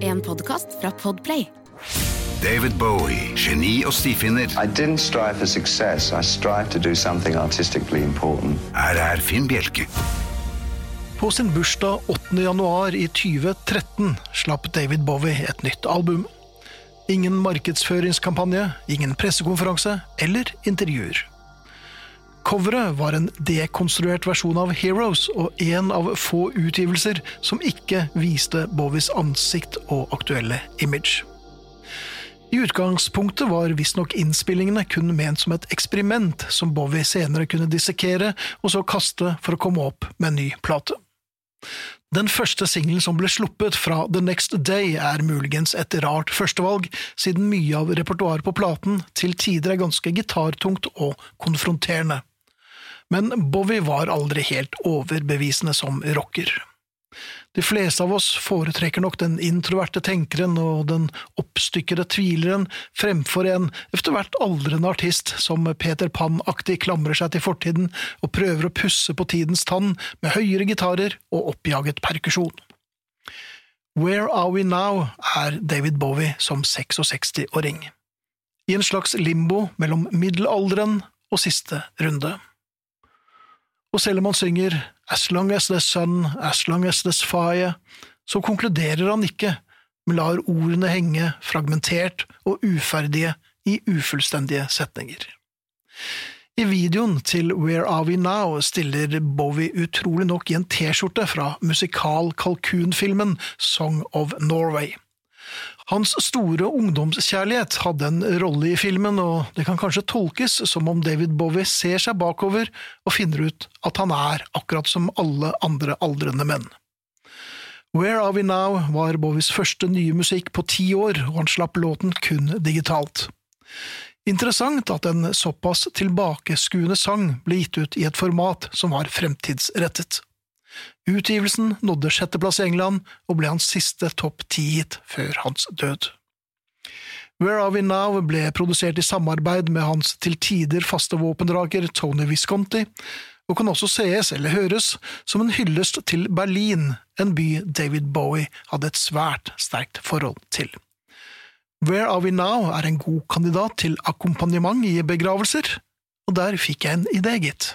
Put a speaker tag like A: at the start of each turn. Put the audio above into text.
A: En podkast fra Podplay.
B: David Bowie, geni og stifinner.
C: I didn't strive for success. I strived to do something artistically important.
B: Her er Finn Bjelke.
D: På sin bursdag 8. januar i 2013 slapp David Bowie et nytt album. Ingen markedsføringskampanje, ingen pressekonferanse eller intervjuer. Coveret var en dekonstruert versjon av Heroes og en av få utgivelser som ikke viste Bowies ansikt og aktuelle image. I utgangspunktet var visstnok innspillingene kun ment som et eksperiment som Bowie senere kunne dissekere og så kaste for å komme opp med en ny plate. Den første singelen som ble sluppet fra The Next Day er muligens et rart førstevalg, siden mye av repertoaret på platen til tider er ganske gitartungt og konfronterende. Men Bowie var aldri helt overbevisende som rocker. De fleste av oss foretrekker nok den introverte tenkeren og den oppstykkede tvileren fremfor en etter hvert aldrende artist som Peter Pan-aktig klamrer seg til fortiden og prøver å pusse på tidens tann med høyere gitarer og oppjaget perkusjon. Where Are We Now er David Bowie som 66-åring. I en slags limbo mellom middelalderen og siste runde. Og selv om han synger As long as there's sun, as long as there's fire, så konkluderer han ikke, men lar ordene henge fragmentert og uferdige i ufullstendige setninger. I videoen til Where Are We Now stiller Bowie utrolig nok i en T-skjorte fra musikal-kalkunfilmen Song of Norway. Hans store ungdomskjærlighet hadde en rolle i filmen, og det kan kanskje tolkes som om David Bowie ser seg bakover og finner ut at han er akkurat som alle andre aldrende menn. Where Are We Now var Bowies første nye musikk på ti år, og han slapp låten kun digitalt. Interessant at en såpass tilbakeskuende sang ble gitt ut i et format som var fremtidsrettet. Utgivelsen nådde sjetteplass i England og ble hans siste topp ti-hit før hans død. Where Are We Now ble produsert i samarbeid med hans til tider faste våpendrager Tony Visconti, og kan også sees eller høres som en hyllest til Berlin, en by David Bowie hadde et svært sterkt forhold til. Where Are We Now er en god kandidat til akkompagnement i begravelser, og der fikk jeg en idé, gitt.